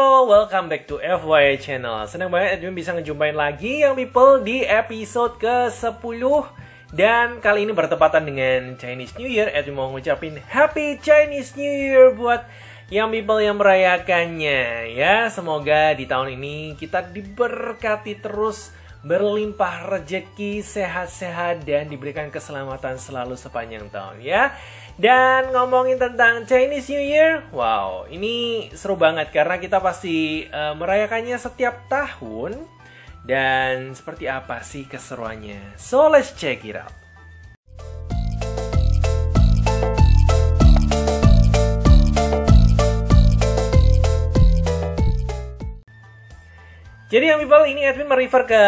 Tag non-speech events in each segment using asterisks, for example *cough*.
welcome back to FYI channel. Senang banget Edwin bisa ngejumpain lagi yang people di episode ke-10 dan kali ini bertepatan dengan Chinese New Year. Edwin mau ngucapin Happy Chinese New Year buat yang people yang merayakannya ya. Semoga di tahun ini kita diberkati terus berlimpah rejeki, sehat-sehat dan diberikan keselamatan selalu sepanjang tahun ya. Dan ngomongin tentang Chinese New Year, wow, ini seru banget karena kita pasti uh, merayakannya setiap tahun. Dan seperti apa sih keseruannya? So let's check it out. Jadi yang people ini Edwin merefer ke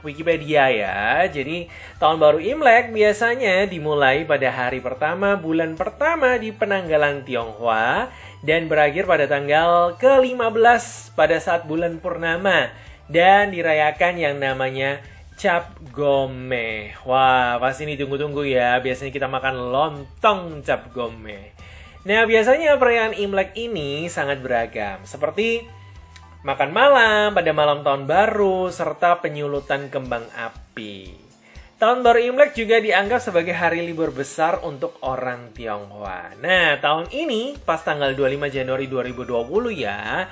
Wikipedia ya. Jadi tahun baru Imlek biasanya dimulai pada hari pertama bulan pertama di penanggalan Tionghoa dan berakhir pada tanggal ke-15 pada saat bulan purnama dan dirayakan yang namanya Cap Gome. Wah, pasti ini tunggu-tunggu ya. Biasanya kita makan lontong Cap Gome. Nah, biasanya perayaan Imlek ini sangat beragam. Seperti makan malam pada malam tahun baru, serta penyulutan kembang api. Tahun baru Imlek juga dianggap sebagai hari libur besar untuk orang Tionghoa. Nah, tahun ini pas tanggal 25 Januari 2020 ya,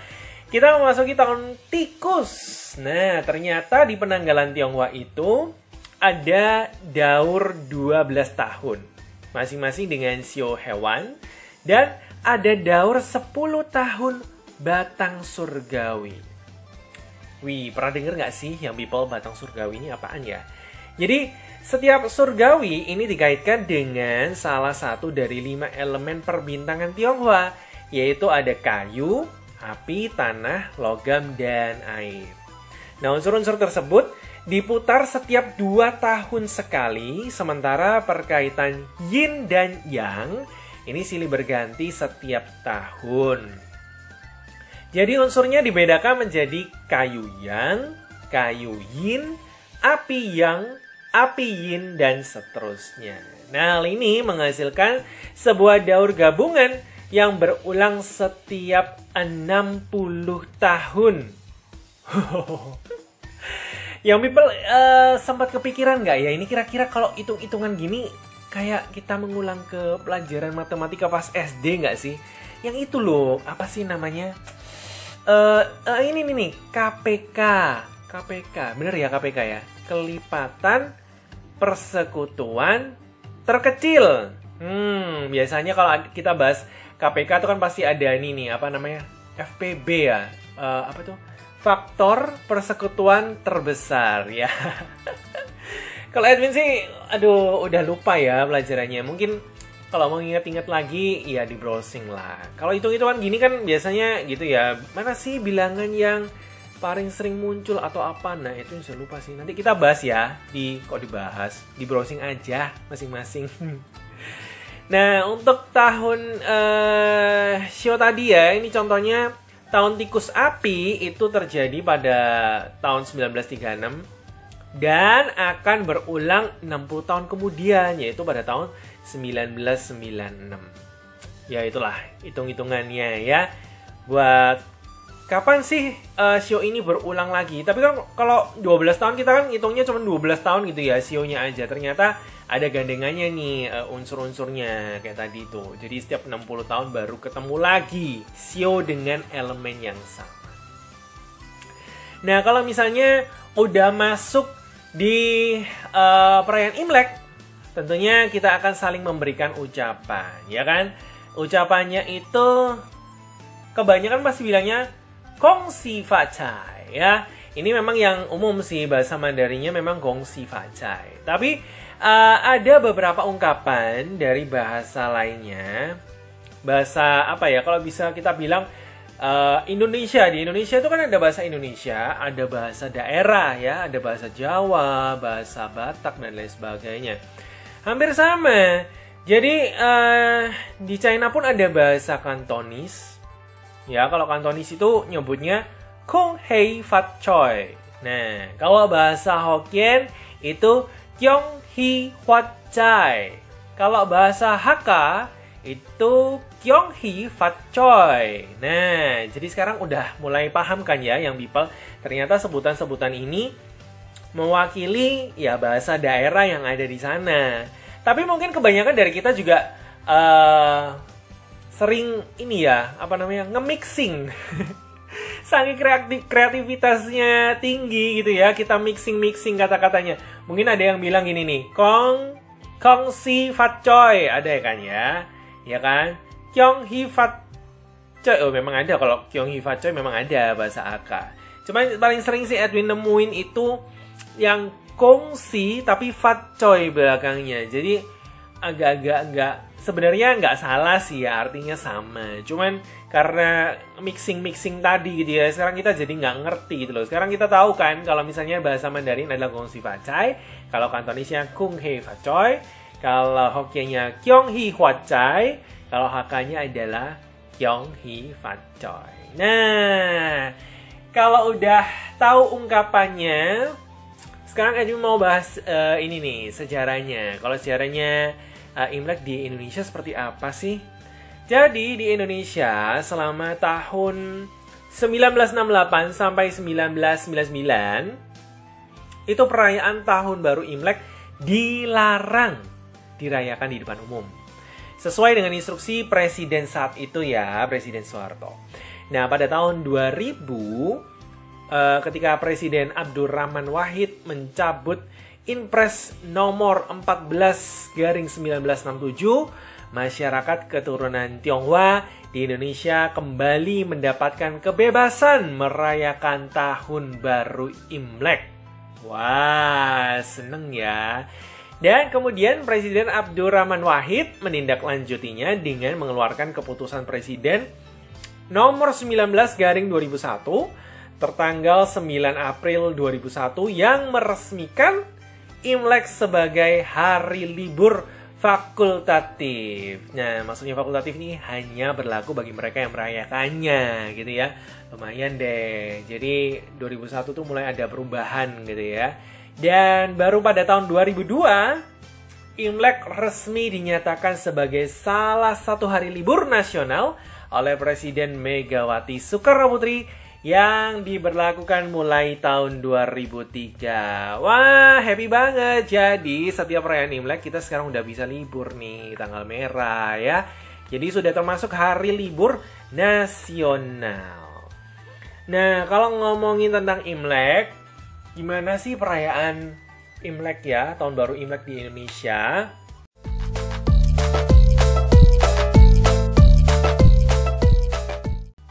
kita memasuki tahun tikus. Nah, ternyata di penanggalan Tionghoa itu ada daur 12 tahun. Masing-masing dengan sio hewan dan ada daur 10 tahun batang surgawi. Wih, pernah denger nggak sih yang people batang surgawi ini apaan ya? Jadi, setiap surgawi ini dikaitkan dengan salah satu dari lima elemen perbintangan Tionghoa, yaitu ada kayu, api, tanah, logam, dan air. Nah, unsur-unsur tersebut diputar setiap dua tahun sekali, sementara perkaitan yin dan yang ini silih berganti setiap tahun. Jadi unsurnya dibedakan menjadi kayu yang, kayu yin, api yang, api yin, dan seterusnya. Nah, hal ini menghasilkan sebuah daur gabungan yang berulang setiap 60 tahun. *laughs* yang people uh, sempat kepikiran nggak ya ini kira-kira kalau hitung-hitungan gini kayak kita mengulang ke pelajaran matematika pas SD nggak sih? Yang itu loh, apa sih namanya? Uh, uh, ini nih nih. KPK KPK bener ya KPK ya? Kelipatan persekutuan terkecil. Hmm biasanya kalau kita bahas KPK itu kan pasti ada ini nih. Apa namanya? FPB ya? Uh, apa tuh? Faktor persekutuan terbesar ya. *laughs* Kalau Edwin sih aduh udah lupa ya pelajarannya. Mungkin kalau mau ingat-ingat lagi ya di browsing lah. Kalau hitung-hitungan gini kan biasanya gitu ya mana sih bilangan yang paling sering muncul atau apa? Nah itu saya lupa sih. Nanti kita bahas ya di kok dibahas? Di browsing aja masing-masing. *laughs* Nah untuk tahun uh, show tadi ya ini contohnya tahun tikus api itu terjadi pada tahun 1936 dan akan berulang 60 tahun kemudian yaitu pada tahun 1996. Ya itulah hitung-hitungannya ya. Buat kapan sih uh, show ini berulang lagi? Tapi kan kalau 12 tahun kita kan hitungnya cuma 12 tahun gitu ya show-nya aja. Ternyata ada gandengannya nih uh, unsur-unsurnya kayak tadi tuh. Jadi setiap 60 tahun baru ketemu lagi show dengan elemen yang sama. Nah, kalau misalnya udah masuk di uh, perayaan Imlek tentunya kita akan saling memberikan ucapan, ya kan? Ucapannya itu kebanyakan pasti bilangnya kongsi facai, ya. Ini memang yang umum sih bahasa Mandarinnya memang gongsi facai. Tapi uh, ada beberapa ungkapan dari bahasa lainnya. Bahasa apa ya? Kalau bisa kita bilang uh, Indonesia di Indonesia itu kan ada bahasa Indonesia, ada bahasa daerah ya, ada bahasa Jawa, bahasa Batak dan lain sebagainya hampir sama. Jadi uh, di China pun ada bahasa Kantonis. Ya, kalau Kantonis itu nyebutnya Kong Hei Fat Choi. Nah, kalau bahasa Hokkien itu Kyong Hi Huat Chai. Kalau bahasa Hakka itu Kyonghee Fat Choi. Nah, jadi sekarang udah mulai paham kan ya yang people ternyata sebutan-sebutan ini mewakili ya bahasa daerah yang ada di sana. Tapi mungkin kebanyakan dari kita juga uh, sering ini ya, apa namanya, nge-mixing. *laughs* Saking kreatif, kreativitasnya tinggi gitu ya, kita mixing-mixing kata-katanya. Mungkin ada yang bilang gini nih, Kong Kong Si Fat Choi, ada ya kan ya? Ya kan? Kyong Hee Fat Choi, oh memang ada kalau Kyong Hee Fat Choi memang ada bahasa AK. Cuma paling sering sih Edwin nemuin itu yang Kong Si tapi Fat Choi belakangnya. Jadi agak-agak nggak sebenarnya nggak salah sih ya artinya sama. Cuman karena mixing-mixing tadi gitu ya sekarang kita jadi nggak ngerti gitu loh. Sekarang kita tahu kan kalau misalnya bahasa Mandarin adalah Kong Si Fat Choi, kalau Kantonisnya Kung Hei Fat Choi, kalau Hokkiennya Kyong Hee Hwa Chai, kalau Hakanya adalah Kyong Hee Fat Choi. Nah, kalau udah tahu ungkapannya, sekarang Edwin mau bahas uh, ini nih sejarahnya. Kalau sejarahnya uh, Imlek di Indonesia seperti apa sih? Jadi di Indonesia selama tahun 1968 sampai 1999 itu perayaan tahun baru Imlek dilarang dirayakan di depan umum. Sesuai dengan instruksi presiden saat itu ya, Presiden Soeharto. Nah, pada tahun 2000 eh, ketika Presiden Abdurrahman Wahid mencabut Inpres nomor 14 garing 1967, masyarakat keturunan Tionghoa di Indonesia kembali mendapatkan kebebasan merayakan tahun baru Imlek. Wah, seneng ya. Dan kemudian Presiden Abdurrahman Wahid menindaklanjutinya dengan mengeluarkan keputusan Presiden nomor 19 garing 2001 tertanggal 9 April 2001 yang meresmikan Imlek sebagai hari libur fakultatif. Nah, maksudnya fakultatif ini hanya berlaku bagi mereka yang merayakannya gitu ya. Lumayan deh. Jadi 2001 tuh mulai ada perubahan gitu ya. Dan baru pada tahun 2002 Imlek resmi dinyatakan sebagai salah satu hari libur nasional oleh Presiden Megawati Soekarno Putri yang diberlakukan mulai tahun 2003. Wah, happy banget. Jadi, setiap perayaan Imlek kita sekarang udah bisa libur nih, tanggal merah ya. Jadi sudah termasuk hari libur nasional. Nah, kalau ngomongin tentang Imlek, gimana sih perayaan Imlek ya, tahun baru Imlek di Indonesia?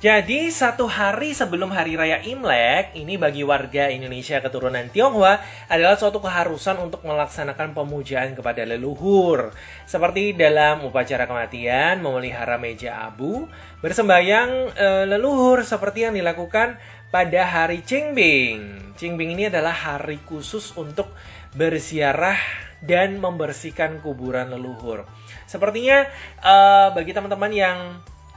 Jadi satu hari sebelum hari raya Imlek, ini bagi warga Indonesia keturunan Tionghoa adalah suatu keharusan untuk melaksanakan pemujaan kepada leluhur. Seperti dalam upacara kematian, memelihara meja abu, bersembayang e, leluhur seperti yang dilakukan pada hari Qingbing. Qingbing ini adalah hari khusus untuk berziarah dan membersihkan kuburan leluhur. Sepertinya e, bagi teman-teman yang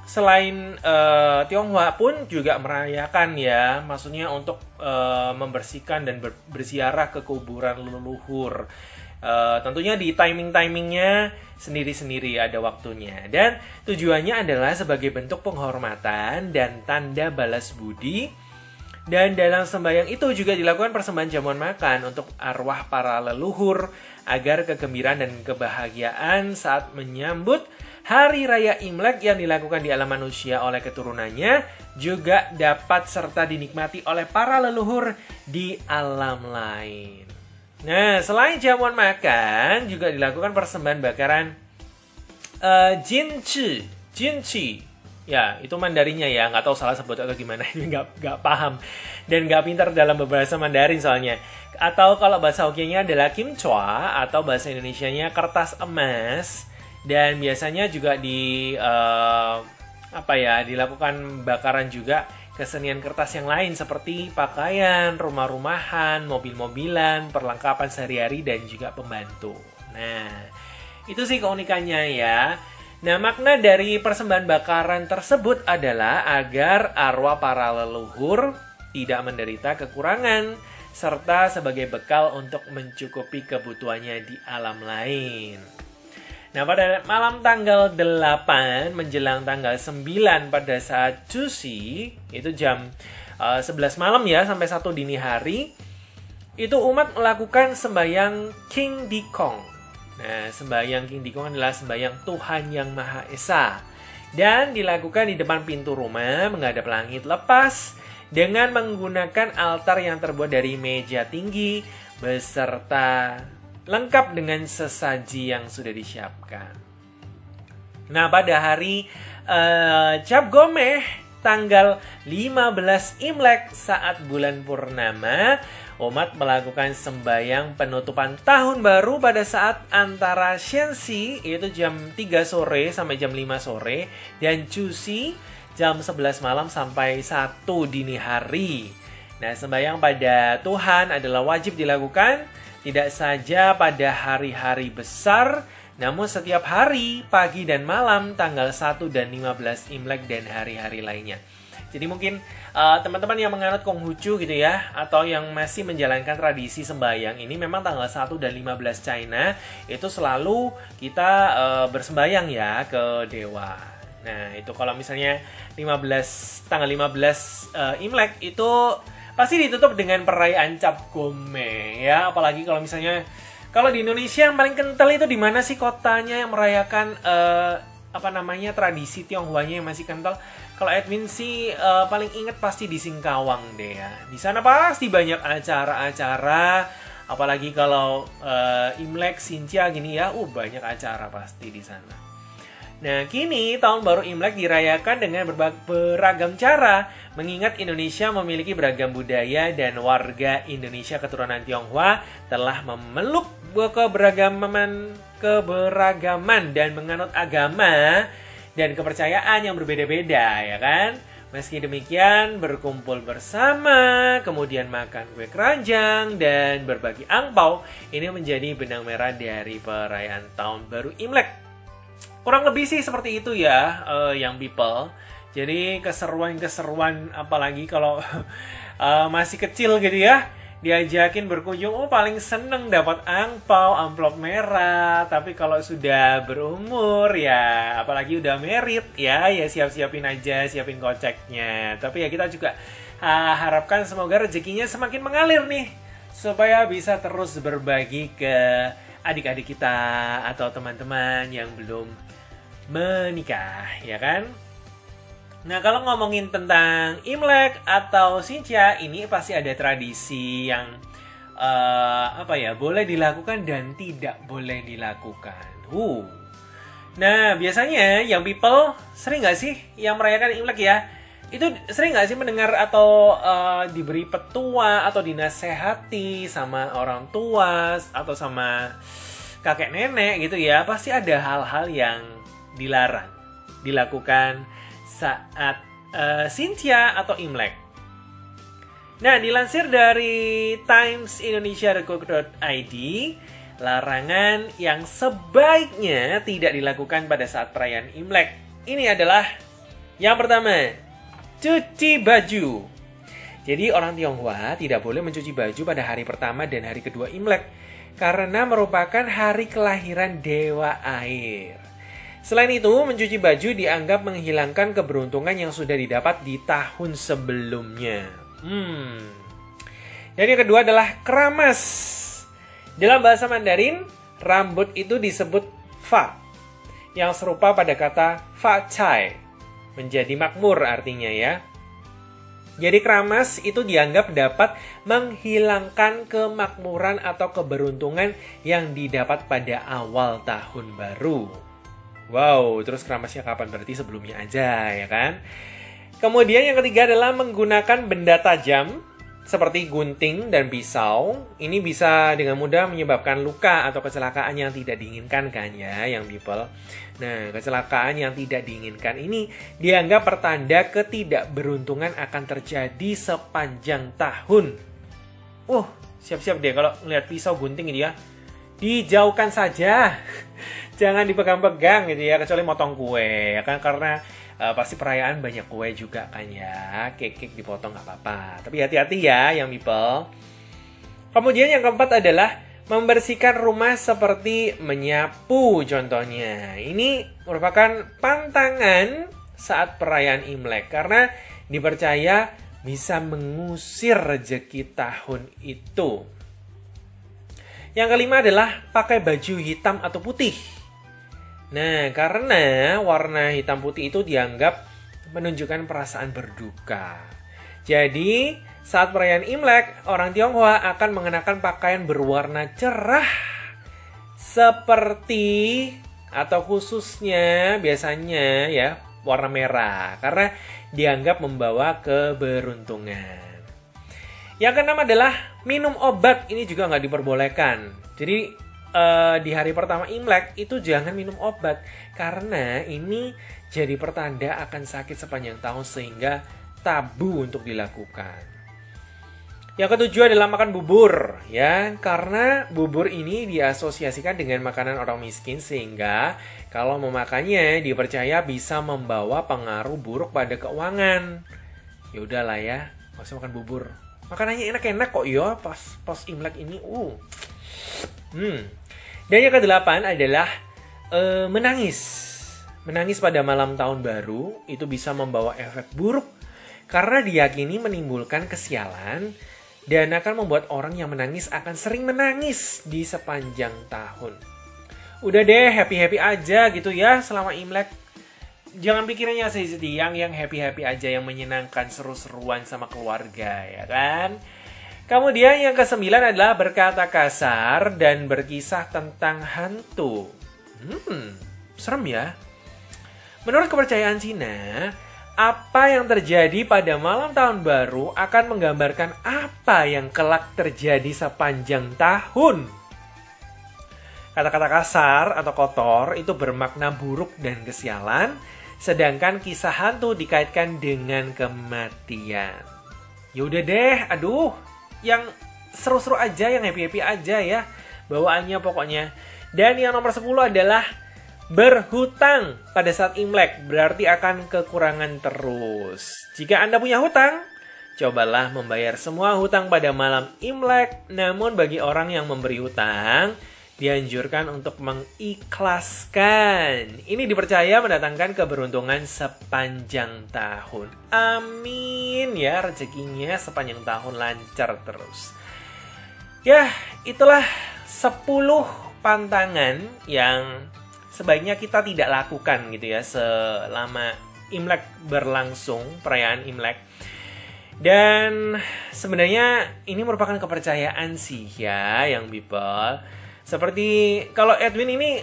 selain uh, Tionghoa pun juga merayakan ya, maksudnya untuk uh, membersihkan dan ber berziarah ke kuburan leluhur. Uh, tentunya di timing-timingnya sendiri-sendiri ada waktunya. Dan tujuannya adalah sebagai bentuk penghormatan dan tanda balas budi. Dan dalam sembahyang itu juga dilakukan persembahan jamuan makan untuk arwah para leluhur agar kegembiraan dan kebahagiaan saat menyambut Hari Raya Imlek yang dilakukan di alam manusia oleh keturunannya juga dapat serta dinikmati oleh para leluhur di alam lain. Nah, selain jamuan makan, juga dilakukan persembahan bakaran uh, jinchi. Jinchi. Ya, itu mandarinya ya, nggak tahu salah sebut atau gimana, *laughs* nggak nggak paham dan nggak pintar dalam berbahasa Mandarin soalnya. Atau kalau bahasa Hokkien adalah kimchua atau bahasa Indonesia-nya kertas emas dan biasanya juga di uh, apa ya dilakukan bakaran juga kesenian kertas yang lain seperti pakaian, rumah-rumahan, mobil-mobilan, perlengkapan sehari-hari dan juga pembantu. Nah, itu sih keunikannya ya. Nah, makna dari persembahan bakaran tersebut adalah agar arwah para leluhur tidak menderita kekurangan serta sebagai bekal untuk mencukupi kebutuhannya di alam lain. Nah, pada malam tanggal 8 menjelang tanggal 9 pada saat Cusi, itu jam uh, 11 malam ya sampai satu dini hari, itu umat melakukan sembahyang King Dikong. Nah, sembahyang King Dikong adalah sembahyang Tuhan Yang Maha Esa. Dan dilakukan di depan pintu rumah menghadap langit lepas dengan menggunakan altar yang terbuat dari meja tinggi beserta lengkap dengan sesaji yang sudah disiapkan. Nah, pada hari uh, Cap Gomeh tanggal 15 Imlek saat bulan purnama, umat melakukan sembahyang penutupan tahun baru pada saat antara Shensi yaitu jam 3 sore sampai jam 5 sore dan Cusi jam 11 malam sampai 1 dini hari. Nah, sembahyang pada Tuhan adalah wajib dilakukan tidak saja pada hari-hari besar, namun setiap hari, pagi dan malam, tanggal 1 dan 15 Imlek dan hari-hari lainnya. Jadi mungkin uh, teman-teman yang menganut Konghucu gitu ya atau yang masih menjalankan tradisi sembahyang ini memang tanggal 1 dan 15 China itu selalu kita uh, bersembahyang ya ke dewa. Nah, itu kalau misalnya 15 tanggal 15 uh, eh, Imlek itu pasti ditutup dengan perayaan Cap Gome ya, apalagi kalau misalnya kalau di Indonesia yang paling kental itu di mana sih kotanya yang merayakan uh, apa namanya tradisi Tionghoanya yang masih kental? Kalau Edwin sih uh, paling inget pasti di Singkawang deh ya. Di sana pasti banyak acara-acara, apalagi kalau uh, Imlek, Sincia gini ya, uh banyak acara pasti di sana. Nah, kini tahun baru Imlek dirayakan dengan beragam cara, mengingat Indonesia memiliki beragam budaya dan warga Indonesia keturunan Tionghoa telah memeluk keberagaman keberagaman dan menganut agama dan kepercayaan yang berbeda-beda ya kan. Meski demikian, berkumpul bersama, kemudian makan kue keranjang, dan berbagi angpau, ini menjadi benang merah dari perayaan tahun baru Imlek. Kurang lebih sih seperti itu ya, uh, yang people. Jadi keseruan-keseruan, apalagi kalau uh, *laughs* masih kecil gitu ya, diajakin berkunjung, oh paling seneng dapat angpau, amplop merah. Tapi kalau sudah berumur ya, apalagi udah merit ya, ya siap-siapin aja, siapin koceknya. Tapi ya kita juga uh, harapkan semoga rezekinya semakin mengalir nih, supaya bisa terus berbagi ke adik-adik kita atau teman-teman yang belum menikah, ya kan? Nah, kalau ngomongin tentang Imlek atau Xinjia, ini pasti ada tradisi yang uh, apa ya, boleh dilakukan dan tidak boleh dilakukan. Uh. Nah, biasanya yang people sering nggak sih yang merayakan Imlek ya? Itu sering nggak sih mendengar atau uh, diberi petua atau dinasehati sama orang tua atau sama kakek nenek gitu ya? Pasti ada hal-hal yang dilarang dilakukan saat uh, Cynthia atau Imlek. Nah, dilansir dari timesindonesia.co.id, larangan yang sebaiknya tidak dilakukan pada saat perayaan Imlek. Ini adalah yang pertama, cuci baju. Jadi orang Tionghoa tidak boleh mencuci baju pada hari pertama dan hari kedua Imlek karena merupakan hari kelahiran dewa air. Selain itu, mencuci baju dianggap menghilangkan keberuntungan yang sudah didapat di tahun sebelumnya. Hmm. Dan yang kedua adalah keramas. Dalam bahasa Mandarin, rambut itu disebut fa, yang serupa pada kata fa chai, menjadi makmur artinya ya. Jadi keramas itu dianggap dapat menghilangkan kemakmuran atau keberuntungan yang didapat pada awal tahun baru. Wow, terus keramasnya kapan? Berarti sebelumnya aja, ya kan? Kemudian yang ketiga adalah menggunakan benda tajam seperti gunting dan pisau. Ini bisa dengan mudah menyebabkan luka atau kecelakaan yang tidak diinginkan kan ya, yang people. Nah, kecelakaan yang tidak diinginkan ini dianggap pertanda ketidakberuntungan akan terjadi sepanjang tahun. Uh, siap-siap deh kalau ngeliat pisau gunting ini ya. Dijauhkan saja. jangan dipegang-pegang gitu ya kecuali motong kue ya kan karena uh, pasti perayaan banyak kue juga kan ya cake-cake dipotong nggak apa-apa tapi hati-hati ya yang people kemudian yang keempat adalah Membersihkan rumah seperti menyapu contohnya. Ini merupakan pantangan saat perayaan Imlek karena dipercaya bisa mengusir rezeki tahun itu. Yang kelima adalah pakai baju hitam atau putih. Nah, karena warna hitam putih itu dianggap menunjukkan perasaan berduka. Jadi, saat perayaan Imlek, orang Tionghoa akan mengenakan pakaian berwarna cerah seperti atau khususnya biasanya ya warna merah karena dianggap membawa keberuntungan. Yang keenam adalah minum obat ini juga nggak diperbolehkan. Jadi uh, di hari pertama Imlek itu jangan minum obat karena ini jadi pertanda akan sakit sepanjang tahun sehingga tabu untuk dilakukan. Yang ketujuh adalah makan bubur, ya, karena bubur ini diasosiasikan dengan makanan orang miskin sehingga kalau memakannya dipercaya bisa membawa pengaruh buruk pada keuangan. Ya udahlah ya, nggak makan bubur. Makanannya enak-enak kok ya pas pas Imlek ini. Uh. Hmm. Dan yang kedelapan adalah uh, menangis. Menangis pada malam tahun baru itu bisa membawa efek buruk karena diyakini menimbulkan kesialan dan akan membuat orang yang menangis akan sering menangis di sepanjang tahun. Udah deh, happy-happy aja gitu ya selama Imlek. Jangan pikirannya sedih yang yang happy-happy aja yang menyenangkan seru-seruan sama keluarga ya kan. Kemudian yang kesembilan adalah berkata kasar dan berkisah tentang hantu. Hmm, serem ya. Menurut kepercayaan Cina, apa yang terjadi pada malam tahun baru akan menggambarkan apa yang kelak terjadi sepanjang tahun. Kata-kata kasar atau kotor itu bermakna buruk dan kesialan, sedangkan kisah hantu dikaitkan dengan kematian. Yaudah deh, aduh, yang seru-seru aja, yang happy-happy aja ya bawaannya pokoknya. Dan yang nomor 10 adalah berhutang pada saat Imlek berarti akan kekurangan terus. Jika Anda punya hutang, cobalah membayar semua hutang pada malam Imlek. Namun bagi orang yang memberi hutang, dianjurkan untuk mengikhlaskan. Ini dipercaya mendatangkan keberuntungan sepanjang tahun. Amin ya rezekinya sepanjang tahun lancar terus. Ya, itulah 10 pantangan yang sebaiknya kita tidak lakukan gitu ya selama Imlek berlangsung, perayaan Imlek. Dan sebenarnya ini merupakan kepercayaan sih ya yang people. Seperti kalau Edwin ini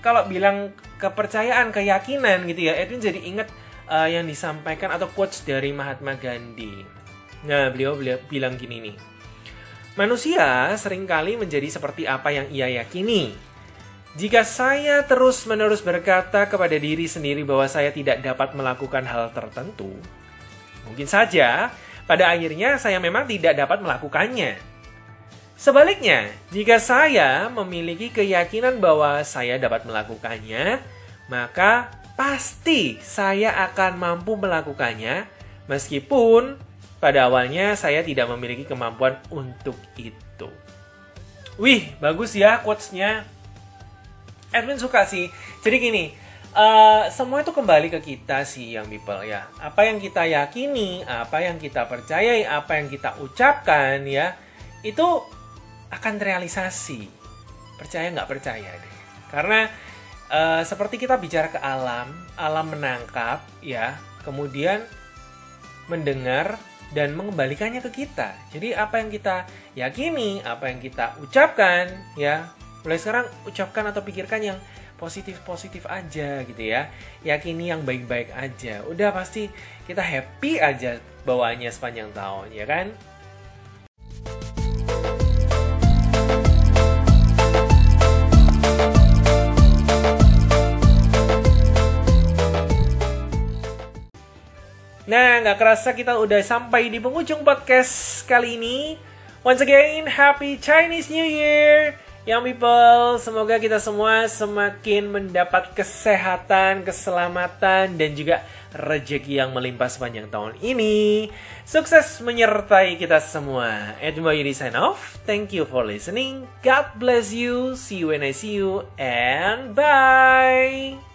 kalau bilang kepercayaan, keyakinan gitu ya, Edwin jadi ingat uh, yang disampaikan atau quotes dari Mahatma Gandhi. Nah, beliau, beliau bilang gini nih. Manusia sering kali menjadi seperti apa yang ia yakini. Jika saya terus-menerus berkata kepada diri sendiri bahwa saya tidak dapat melakukan hal tertentu, mungkin saja pada akhirnya saya memang tidak dapat melakukannya. Sebaliknya, jika saya memiliki keyakinan bahwa saya dapat melakukannya, maka pasti saya akan mampu melakukannya, meskipun pada awalnya saya tidak memiliki kemampuan untuk itu. Wih, bagus ya quotes-nya. Edwin suka sih. Jadi gini, uh, semua itu kembali ke kita sih yang people ya. Apa yang kita yakini, apa yang kita percayai, apa yang kita ucapkan ya, itu akan terrealisasi. Percaya nggak percaya deh. Karena uh, seperti kita bicara ke alam, alam menangkap ya, kemudian mendengar dan mengembalikannya ke kita. Jadi apa yang kita yakini, apa yang kita ucapkan ya, mulai sekarang ucapkan atau pikirkan yang positif-positif aja gitu ya. Yakini yang baik-baik aja. Udah pasti kita happy aja bawaannya sepanjang tahun, ya kan? Nah, nggak kerasa kita udah sampai di penghujung podcast kali ini. Once again, Happy Chinese New Year! Young people, semoga kita semua semakin mendapat kesehatan, keselamatan, dan juga rejeki yang melimpah sepanjang tahun ini. Sukses menyertai kita semua. Edmo Yudi sign off. Thank you for listening. God bless you. See you when I see you. And bye.